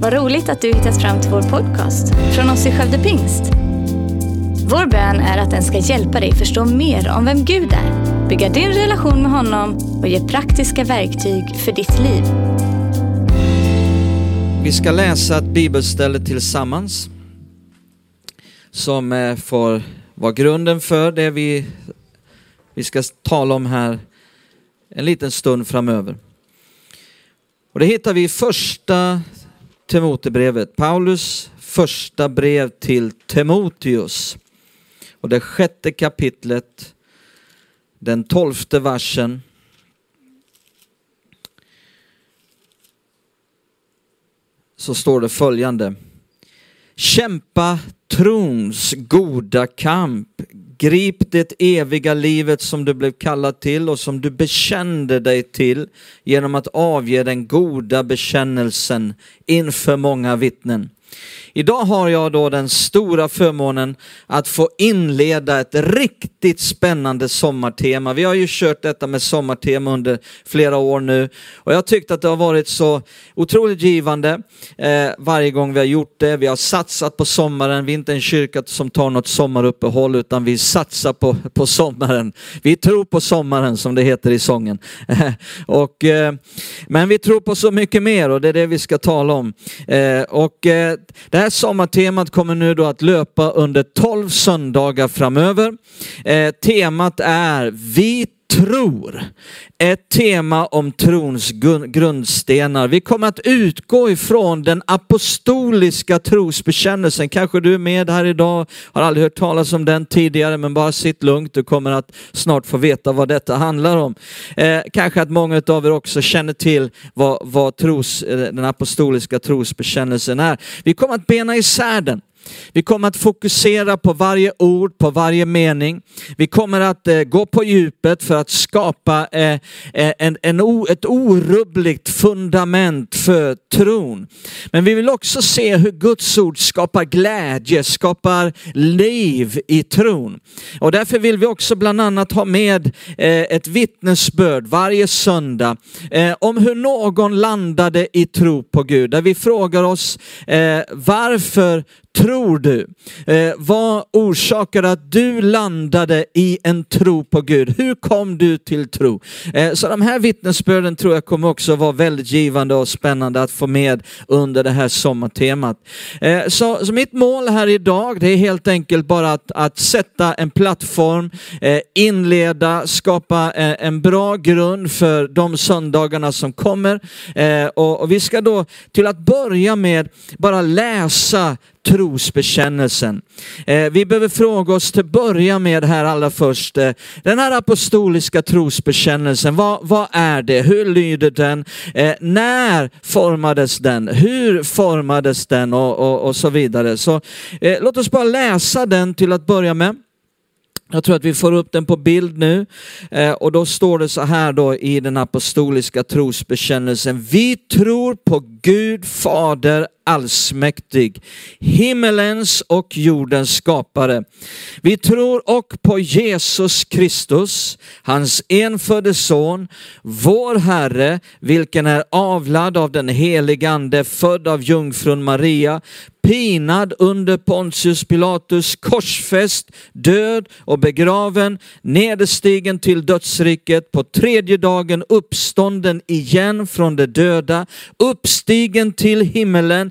Vad roligt att du hittat fram till vår podcast från oss i Skövde Pingst. Vår bön är att den ska hjälpa dig förstå mer om vem Gud är, bygga din relation med honom och ge praktiska verktyg för ditt liv. Vi ska läsa ett bibelställe tillsammans som eh, får vara grunden för det vi, vi ska tala om här en liten stund framöver. Och det hittar vi i första Timotebrevet, Paulus första brev till Timoteus. Och det sjätte kapitlet, den tolfte versen. Så står det följande. Kämpa trons goda kamp. Grip det eviga livet som du blev kallad till och som du bekände dig till genom att avge den goda bekännelsen inför många vittnen. Idag har jag då den stora förmånen att få inleda ett riktigt spännande sommartema. Vi har ju kört detta med sommartema under flera år nu och jag tyckte att det har varit så otroligt givande eh, varje gång vi har gjort det. Vi har satsat på sommaren, vi är inte en kyrka som tar något sommaruppehåll utan vi satsar på, på sommaren. Vi tror på sommaren som det heter i sången. och, eh, men vi tror på så mycket mer och det är det vi ska tala om. Eh, och eh, det, det här sommartemat kommer nu då att löpa under 12 söndagar framöver. Eh, temat är Vi tror. Ett tema om trons grundstenar. Vi kommer att utgå ifrån den apostoliska trosbekännelsen. Kanske du är med här idag, har aldrig hört talas om den tidigare, men bara sitt lugnt. Du kommer att snart få veta vad detta handlar om. Eh, kanske att många av er också känner till vad, vad tros, eh, den apostoliska trosbekännelsen är. Vi kommer att bena isär den. Vi kommer att fokusera på varje ord, på varje mening. Vi kommer att eh, gå på djupet för att skapa eh, eh en, ett orubbligt fundament för tron. Men vi vill också se hur Guds ord skapar glädje, skapar liv i tron. Och därför vill vi också bland annat ha med eh, ett vittnesbörd varje söndag eh, om hur någon landade i tro på Gud. Där vi frågar oss eh, varför tror Tror du? Eh, vad orsakade att du landade i en tro på Gud? Hur kom du till tro? Eh, så de här vittnesbörden tror jag kommer också vara väldigt givande och spännande att få med under det här sommartemat. Eh, så, så mitt mål här idag, det är helt enkelt bara att, att sätta en plattform, eh, inleda, skapa eh, en bra grund för de söndagarna som kommer. Eh, och, och vi ska då till att börja med bara läsa trosbekännelsen. Eh, vi behöver fråga oss till att börja med här allra först, eh, den här apostoliska trosbekännelsen, vad, vad är det? Hur lyder den? Eh, när formades den? Hur formades den? Och, och, och så vidare. Så eh, låt oss bara läsa den till att börja med. Jag tror att vi får upp den på bild nu eh, och då står det så här då i den apostoliska trosbekännelsen. Vi tror på Gud Fader allsmäktig, himmelens och jordens skapare. Vi tror och på Jesus Kristus, hans enfödde son, vår Herre, vilken är avlad av den helige Ande, född av jungfrun Maria, pinad under Pontius Pilatus, korsfäst, död och begraven, nederstigen till dödsriket, på tredje dagen uppstånden igen från de döda, uppstigen till himmelen,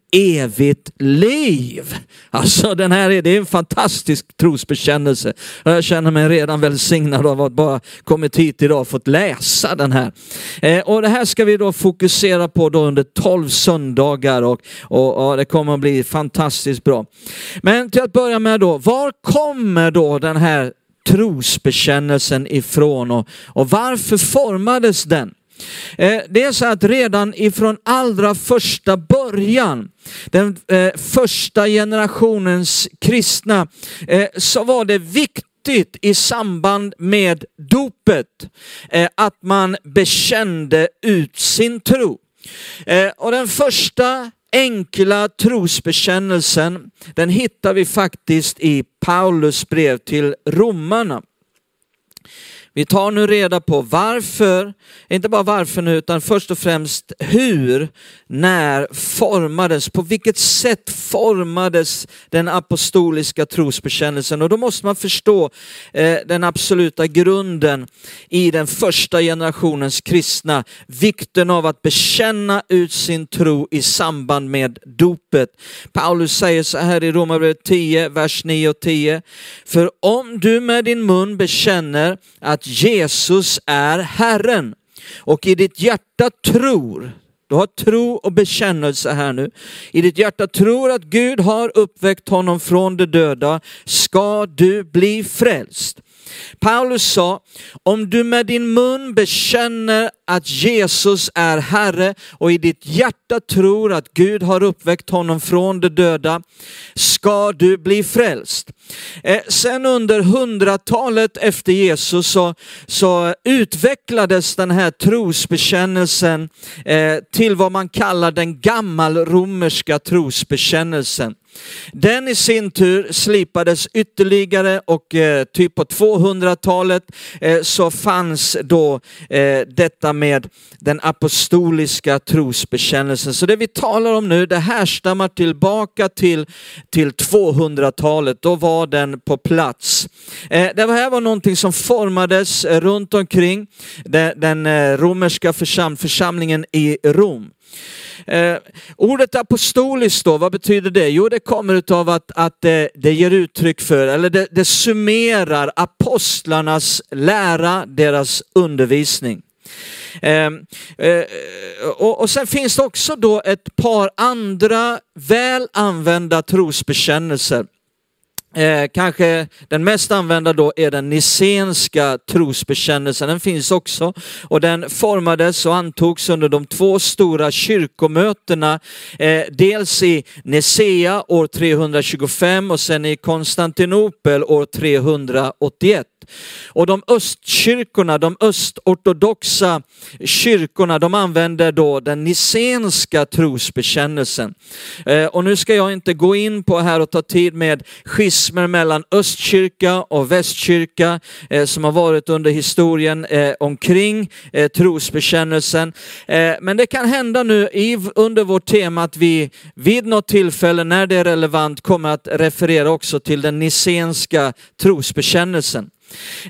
evigt liv. Alltså den här är, det är en fantastisk trosbekännelse. Jag känner mig redan välsignad av att bara kommit hit idag och fått läsa den här. Eh, och det här ska vi då fokusera på då under 12 söndagar och, och, och det kommer att bli fantastiskt bra. Men till att börja med då, var kommer då den här trosbekännelsen ifrån och, och varför formades den? Eh, det är så att redan ifrån allra första början, den eh, första generationens kristna, eh, så var det viktigt i samband med dopet att man bekände ut sin tro. Och den första enkla trosbekännelsen, den hittar vi faktiskt i Paulus brev till romarna. Vi tar nu reda på varför, inte bara varför nu, utan först och främst hur, när formades, på vilket sätt formades den apostoliska trosbekännelsen. Och då måste man förstå eh, den absoluta grunden i den första generationens kristna, vikten av att bekänna ut sin tro i samband med dopet. Paulus säger så här i Romarbrevet 10, vers 9 och 10. För om du med din mun bekänner att att Jesus är Herren och i ditt hjärta tror, du har tro och bekännelse här nu. I ditt hjärta tror att Gud har uppväckt honom från de döda, ska du bli frälst. Paulus sa, om du med din mun bekänner att Jesus är Herre och i ditt hjärta tror att Gud har uppväckt honom från de döda, ska du bli frälst. Eh, sen under hundratalet efter Jesus så, så utvecklades den här trosbekännelsen eh, till vad man kallar den gammalromerska trosbekännelsen. Den i sin tur slipades ytterligare och eh, typ på 200-talet eh, så fanns då eh, detta med den apostoliska trosbekännelsen. Så det vi talar om nu, det härstammar tillbaka till, till 200-talet. Då var den på plats. Eh, det här var någonting som formades eh, runt omkring den, den eh, romerska församlingen i Rom. Eh, ordet apostoliskt då, vad betyder det? Jo, det kommer av att, att det, det ger uttryck för, eller det, det summerar apostlarnas lära, deras undervisning. Eh, eh, och, och sen finns det också då ett par andra väl använda trosbekännelser. Eh, kanske den mest använda då är den nicenska trosbekännelsen. Den finns också och den formades och antogs under de två stora kyrkomötena. Eh, dels i Nicea år 325 och sen i Konstantinopel år 381. Och de östkyrkorna, de östortodoxa kyrkorna, de använder då den nicenska trosbekännelsen. Eh, och nu ska jag inte gå in på här och ta tid med schismer mellan östkyrka och västkyrka eh, som har varit under historien eh, omkring trosbekännelsen. Men det kan hända nu under vårt tema att vi vid något tillfälle när det är relevant kommer att referera också till den nicenska trosbekännelsen.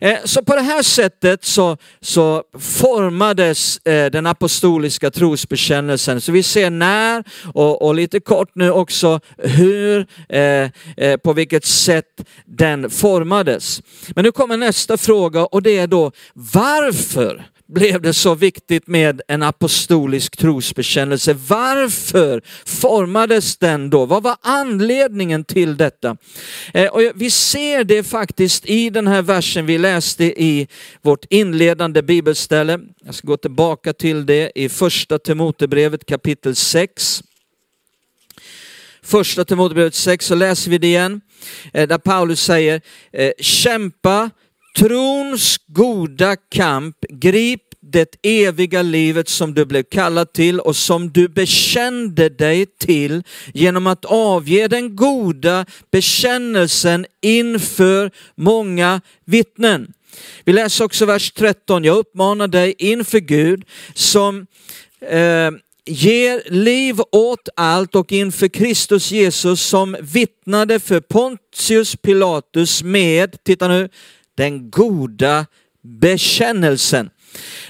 Eh, så på det här sättet så, så formades eh, den apostoliska trosbekännelsen. Så vi ser när och, och lite kort nu också hur, eh, på vilket sätt den formades. Men nu kommer nästa fråga och det är då varför blev det så viktigt med en apostolisk trosbekännelse? Varför formades den då? Vad var anledningen till detta? Eh, och vi ser det faktiskt i den här versen vi läste i vårt inledande bibelställe. Jag ska gå tillbaka till det i första Timotebrevet kapitel 6. Första Timotebrevet 6 så läser vi det igen, eh, där Paulus säger, eh, kämpa trons goda kamp, grip det eviga livet som du blev kallad till och som du bekände dig till genom att avge den goda bekännelsen inför många vittnen. Vi läser också vers 13. Jag uppmanar dig inför Gud som eh, ger liv åt allt och inför Kristus Jesus som vittnade för Pontius Pilatus med, titta nu, den goda bekännelsen.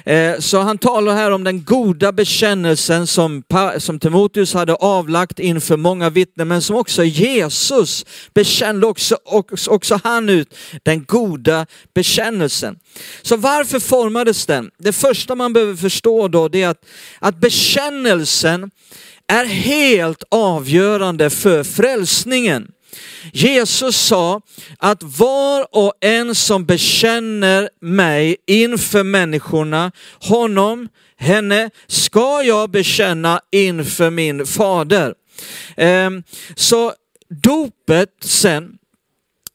Eh, så han talar här om den goda bekännelsen som, som Timoteus hade avlagt inför många vittnen, men som också Jesus bekände också, också, också han ut, den goda bekännelsen. Så varför formades den? Det första man behöver förstå då det är att, att bekännelsen är helt avgörande för frälsningen. Jesus sa att var och en som bekänner mig inför människorna, honom, henne, ska jag bekänna inför min fader. Ehm, så dopet sen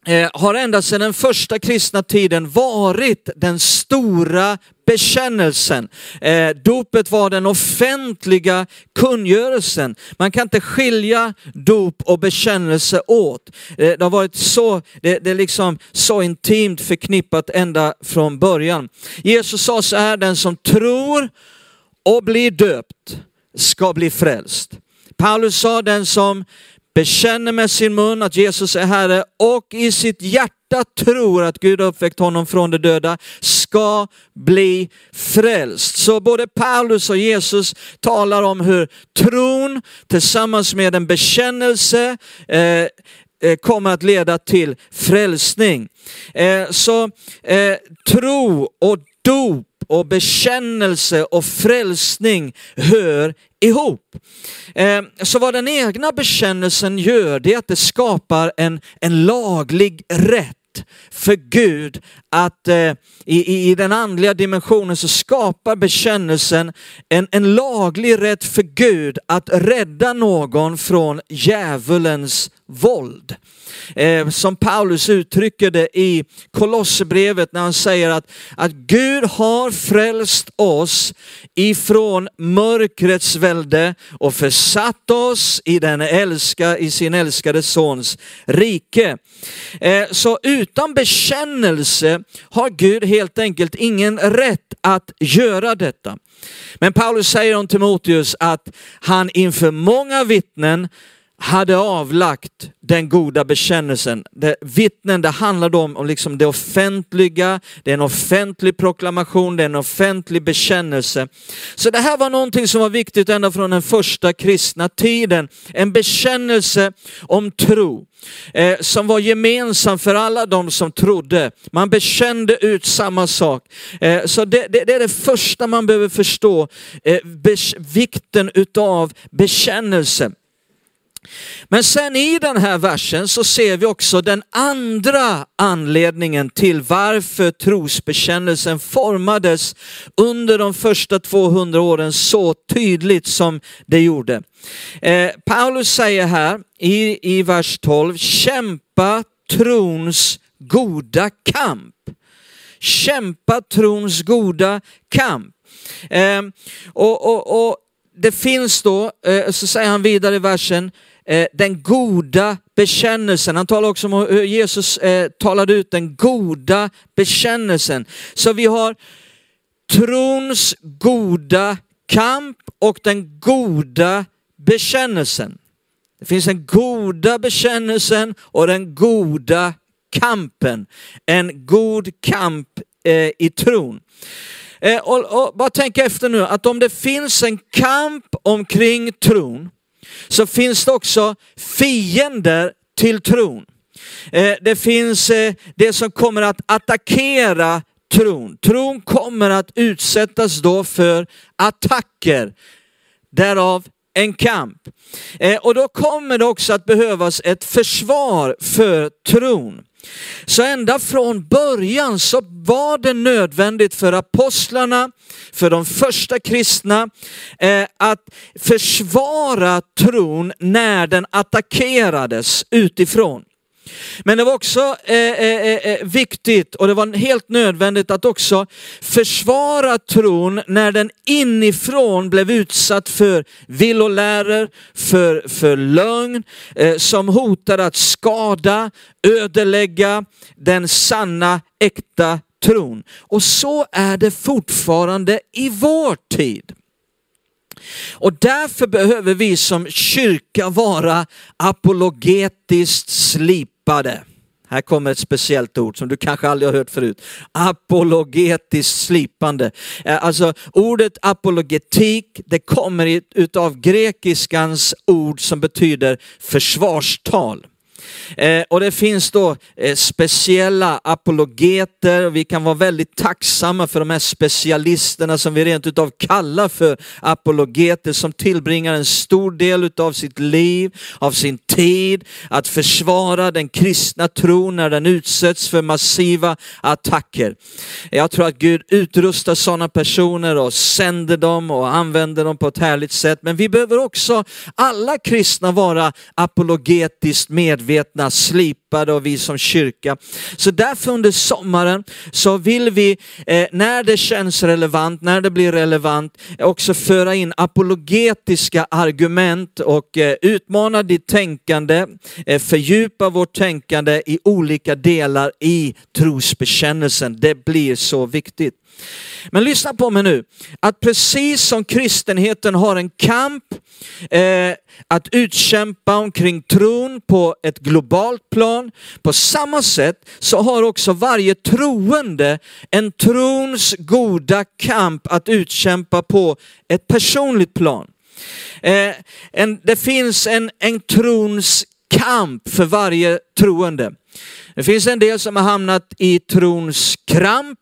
Eh, har ända sedan den första kristna tiden varit den stora bekännelsen. Eh, dopet var den offentliga kungörelsen. Man kan inte skilja dop och bekännelse åt. Eh, det har varit så, det, det är liksom så intimt förknippat ända från början. Jesus sa så här, den som tror och blir döpt ska bli frälst. Paulus sa den som bekänner med sin mun att Jesus är Herre och i sitt hjärta tror att Gud har uppväckt honom från de döda ska bli frälst. Så både Paulus och Jesus talar om hur tron tillsammans med en bekännelse eh, eh kommer att leda till frälsning. Eh, så eh, tro och dop och bekännelse och frälsning hör ihop. Eh, så vad den egna bekännelsen gör, det är att det skapar en, en laglig rätt för Gud att eh, i, i den andliga dimensionen så skapar bekännelsen en, en laglig rätt för Gud att rädda någon från djävulens våld. Eh, som Paulus uttrycker det i Kolosserbrevet när han säger att, att Gud har frälst oss ifrån mörkrets välde och försatt oss i, den älska, i sin älskade sons rike. Eh, så utan bekännelse har Gud helt enkelt ingen rätt att göra detta. Men Paulus säger om Timoteus att han inför många vittnen hade avlagt den goda bekännelsen. Det, vittnen, det handlar om, om liksom det offentliga, det är en offentlig proklamation, det är en offentlig bekännelse. Så det här var någonting som var viktigt ända från den första kristna tiden. En bekännelse om tro eh, som var gemensam för alla de som trodde. Man bekände ut samma sak. Eh, så det, det, det, är det första man behöver förstå, eh, vikten utav bekännelse. Men sen i den här versen så ser vi också den andra anledningen till varför trosbekännelsen formades under de första 200 åren så tydligt som det gjorde. Eh, Paulus säger här i, i vers 12, kämpa trons goda kamp. Kämpa trons goda kamp. Eh, och, och, och det finns då, eh, så säger han vidare i versen, Eh, den goda bekännelsen. Han talar också om hur Jesus eh, talade ut den goda bekännelsen. Så vi har trons goda kamp och den goda bekännelsen. Det finns den goda bekännelsen och den goda kampen. En god kamp eh, i tron. Och, och, bara tänk efter nu att om det finns en kamp omkring tron så finns det också fiender till tron. Eh, det finns eh, det som kommer att attackera tron. Tron kommer att utsättas då för attacker, därav en kamp. Eh, och då kommer det också att behövas ett försvar för tron. Så ända från början så var det nödvändigt för apostlarna, för de första kristna, eh, att försvara tron när den attackerades utifrån. Men det var också eh eh, eh, eh, viktigt och det var helt nödvändigt att också försvara tron när den inifrån blev utsatt för villoläror, för, för lögn eh, som hotade att skada, ödelägga den sanna, äkta tron. Och så är det fortfarande i vår tid. Och därför behöver vi som kyrka vara apologetiskt slipade. Här kommer ett speciellt ord som du kanske aldrig har hört förut. Apologetiskt slipande. Eh, alltså ordet apologetik, det kommer utav grekiskans ord som betyder försvarstal. Eh, och det finns då eh, speciella apologeter och vi kan vara väldigt tacksamma för de här specialisterna som vi rent utav kallar för apologeter som tillbringar en stor del utav sitt liv, av sin tid att försvara den kristna tron när den utsätts för massiva attacker. Jag tror att Gud utrustar sådana personer och sänder dem och använder dem på ett härligt sätt. Men vi behöver också alla kristna vara apologetiskt medvetna slitna, slipade och vi som kyrka. Så därför under sommaren så vill vi, eh, när det känns relevant, när det blir relevant, också föra in apologetiska argument och eh, utmana ditt tänkande, eh, fördjupa vårt tänkande i olika delar i trosbekännelsen. Det blir så viktigt. Men lyssna på mig nu, att precis som kristenheten har en kamp eh, att utkämpa omkring tron på ett globalt plan, på samma sätt så har också varje troende en trons goda kamp att utkämpa på ett personligt plan. Eh, en, det finns en, en trons kamp för varje troende. Det finns en del som har hamnat i trons kramp,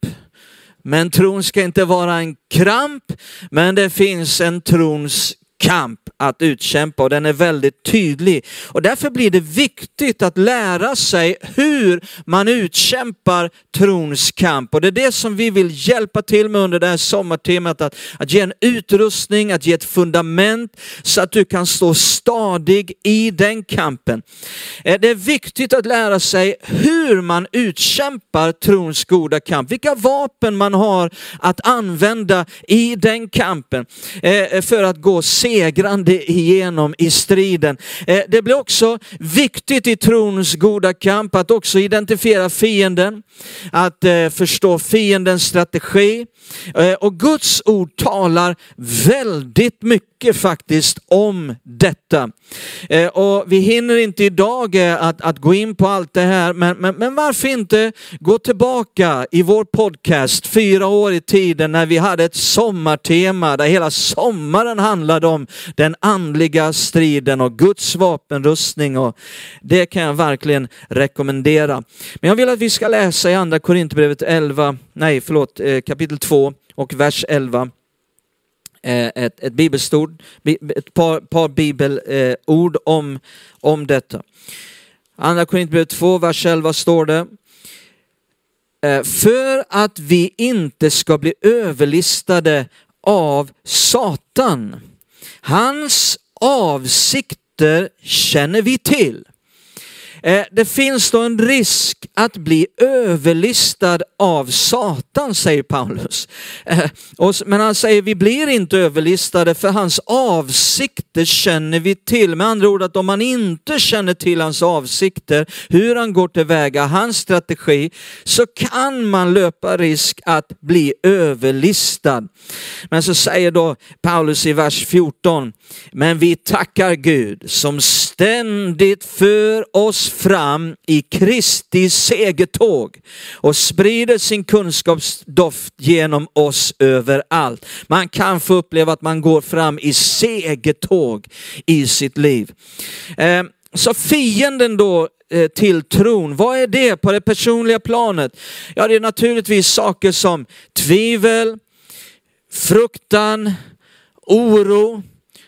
men tron ska inte vara en kramp, men det finns en trons kamp att utkämpa och den är väldigt tydlig. Och därför blir det viktigt att lära sig hur man utkämpar trons kamp. Och det är det som vi vill hjälpa till med under det här sommartemat, att, att ge en utrustning, att ge ett fundament så att du kan stå stadig i den kampen. Eh, det är viktigt att lära sig hur man utkämpar trons goda kamp, vilka vapen man har att använda i den kampen eh, för att gå segrande igenom i striden. Eh, det blir också viktigt i trons goda kamp att också identifiera fienden, att eh, förstå fiendens strategi. Eh, och Guds ord talar väldigt mycket faktiskt om detta. Eh, och vi hinner inte idag eh, att, att gå in på allt det här, men, men, men varför inte gå tillbaka i vår podcast fyra år i tiden när vi hade ett sommartema där hela sommaren handlade om den andliga striden och Guds vapenrustning och det kan jag verkligen rekommendera. Men jag vill att vi ska läsa i andra Korinthierbrevet 11, nej förlåt, eh, kapitel 2 och vers 11 Eh, ett, ett bibelstord, ett par, par bibelord eh, om, om detta. Andra Korinthierbrevet 2, vers 11 står det. Eh, För att vi inte ska bli överlistade av Satan. Hans avsikter känner vi till. Eh, det finns då en risk att bli överlistad av Satan, säger Paulus. Eh, men han säger vi blir inte överlistade för hans avsikter känner vi till. Med andra ord att om man inte känner till hans avsikter, hur han går tillväga, hans strategi, så kan man löpa risk att bli överlistad. Men så säger då Paulus i vers 14, men vi tackar Gud som ständigt för oss fram i Kristi segertåg och sprider sin kunskapsdoft genom oss överallt. Man kan få uppleva att man går fram i segertåg i sitt liv. Eh, så fienden då eh, till tron, vad är det på det personliga planet? Ja, det är naturligtvis saker som tvivel, fruktan, oro,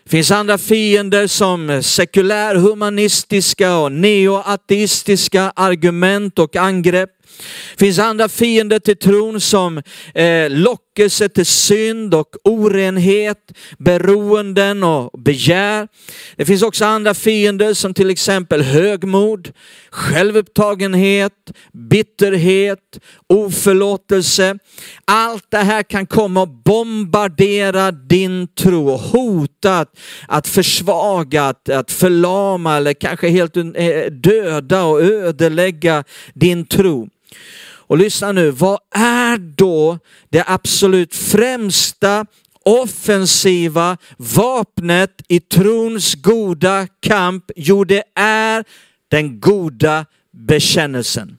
det finns andra fiender som sekulärhumanistiska och neoateistiska argument och angrepp. Det finns andra fiender till tron som eh, lockelse till synd och orenhet, beroenden och begär. Det finns också andra fiender som till exempel högmod, självupptagenhet, bitterhet, oförlåtelse. Allt det här kan komma och bombardera din tro och hota att, att försvaga, att, att förlama eller kanske helt eh, döda och ödelägga din tro. Och lyssna nu, vad är då det absolut främsta offensiva vapnet i trons goda kamp? Jo, det är den goda bekännelsen.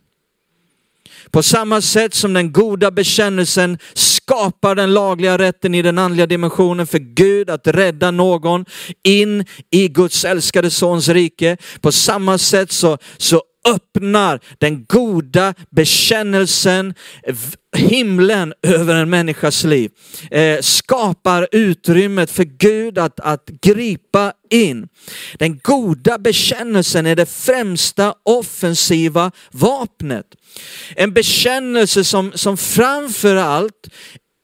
På samma sätt som den goda bekännelsen skapar den lagliga rätten i den andliga dimensionen för Gud att rädda någon in i Guds älskade sons rike. På samma sätt så, så öppnar den goda bekännelsen himlen över en människas liv. Eh, skapar utrymmet för Gud att, att gripa in. Den goda bekännelsen är det främsta offensiva vapnet. En bekännelse som, som framför allt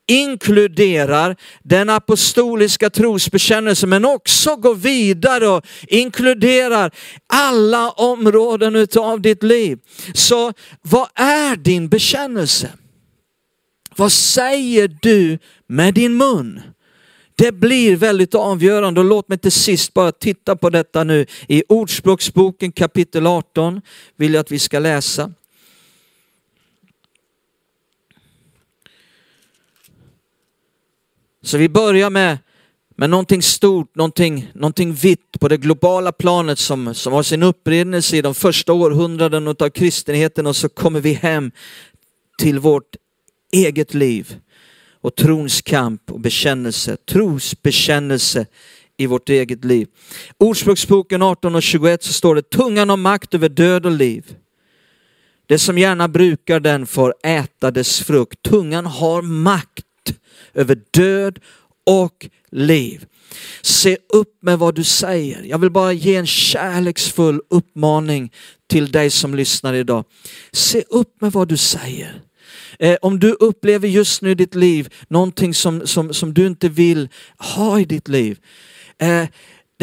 inkluderar den apostoliska trosbekännelsen men också går vidare och inkluderar alla områden utav ditt liv. Så vad är din bekännelse? Vad säger du med din mun? Det blir väldigt avgörande och låt mig till sist bara titta på detta nu i Ordspråksboken kapitel 18 vill jag att vi ska läsa. Så vi börjar med, med någonting stort, någonting, någonting vitt på det globala planet som, som har sin upprinnelse i de första århundraden av kristenheten och så kommer vi hem till vårt eget liv och trons kamp och bekännelse, trosbekännelse i vårt eget liv. Ordspråksboken 18 och 21 så står det, tungan har makt över död och liv. Det som gärna brukar den får äta dess frukt. Tungan har makt över död och liv. Se upp med vad du säger. Jag vill bara ge en kärleksfull uppmaning till dig som lyssnar idag. Se upp med vad du säger. Eh, om du upplever just nu i ditt liv någonting som, som, som du inte vill ha i ditt liv. Eh,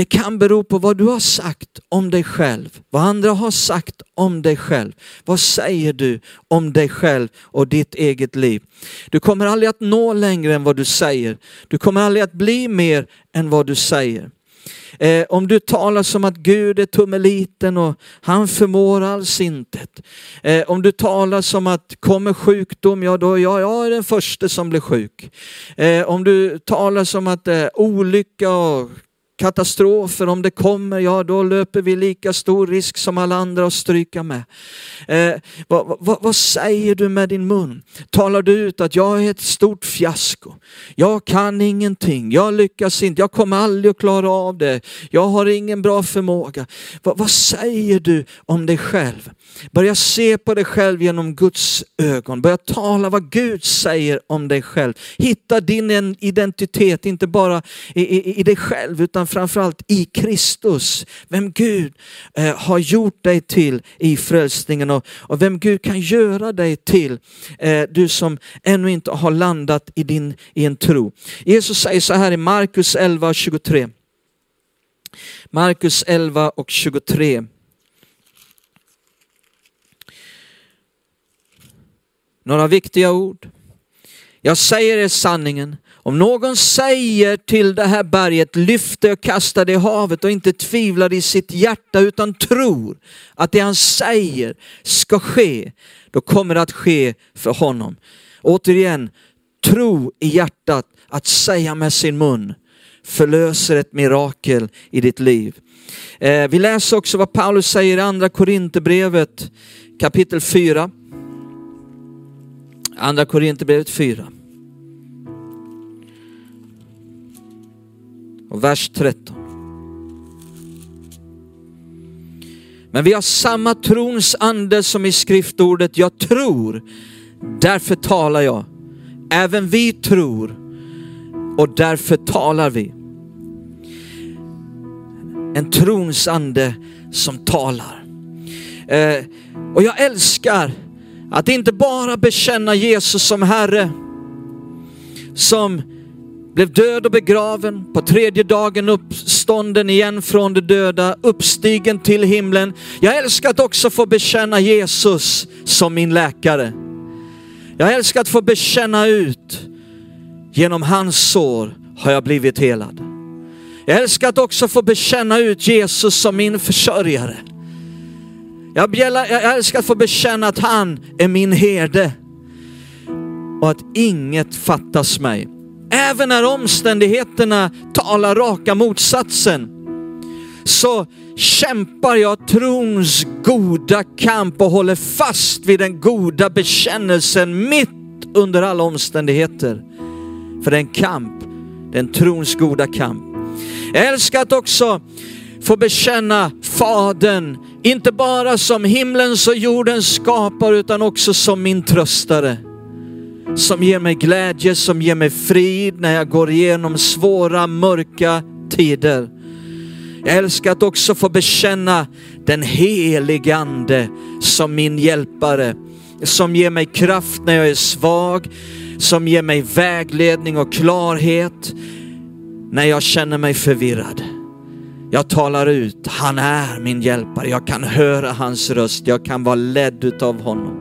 det kan bero på vad du har sagt om dig själv, vad andra har sagt om dig själv. Vad säger du om dig själv och ditt eget liv? Du kommer aldrig att nå längre än vad du säger. Du kommer aldrig att bli mer än vad du säger. Eh, om du talar som att Gud är tummeliten och han förmår alls intet. Eh, om du talar som att kommer sjukdom, ja då ja, jag är den första som blir sjuk. Eh, om du talar som att eh, olycka och katastrofer, om det kommer, ja då löper vi lika stor risk som alla andra att stryka med. Eh, vad, vad, vad, säger du med din mun? Talar du ut att jag är ett stort fiasko? Jag kan ingenting, jag lyckas inte, jag kommer aldrig att klara av det, jag har ingen bra förmåga. vad, vad säger du om dig själv? Börja se på dig själv genom Guds ögon. Börja tala vad Gud säger om dig själv. Hitta din identitet, inte bara i, i, i dig själv utan framförallt i Kristus. Vem Gud eh, har gjort dig till i frälsningen och, och vem Gud kan göra dig till. Eh, du som ännu inte har landat i, din, i en tro. Jesus säger så här i Markus 11 och 23. Markus 11 och 23. Några viktiga ord. Jag säger er sanningen. Om någon säger till det här berget, lyft det och kasta det i havet och inte tvivlar i sitt hjärta utan tror att det han säger ska ske, då kommer det att ske för honom. Återigen, tro i hjärtat, att säga med sin mun förlöser ett mirakel i ditt liv. Eh, vi läser också vad Paulus säger i andra Korinthierbrevet kapitel 4. Andra Korinthierbrevet 4. Och vers 13. Men vi har samma trons ande som i skriftordet, jag tror, därför talar jag. Även vi tror och därför talar vi. En trons ande som talar. Eh, och jag älskar att inte bara bekänna Jesus som Herre, som blev död och begraven, på tredje dagen uppstånden igen från de döda, uppstigen till himlen. Jag älskar att också få bekänna Jesus som min läkare. Jag älskar att få bekänna ut, genom hans sår har jag blivit helad. Jag älskar att också få bekänna ut Jesus som min försörjare. Jag, älskar att få bekänna att han är min herde och att inget fattas mig. Även när omständigheterna talar raka motsatsen så kämpar jag trons goda kamp och håller fast vid den goda bekännelsen mitt under alla omständigheter. För det är en kamp, den trons goda kamp. Jag älskar att också få bekänna Fadern, inte bara som himlens och jordens skapare utan också som min tröstare. Som ger mig glädje, som ger mig frid när jag går igenom svåra, mörka tider. Jag älskar att också få bekänna den helige Ande som min hjälpare, som ger mig kraft när jag är svag, som ger mig vägledning och klarhet när jag känner mig förvirrad. Jag talar ut, han är min hjälpare. Jag kan höra hans röst. Jag kan vara ledd utav honom.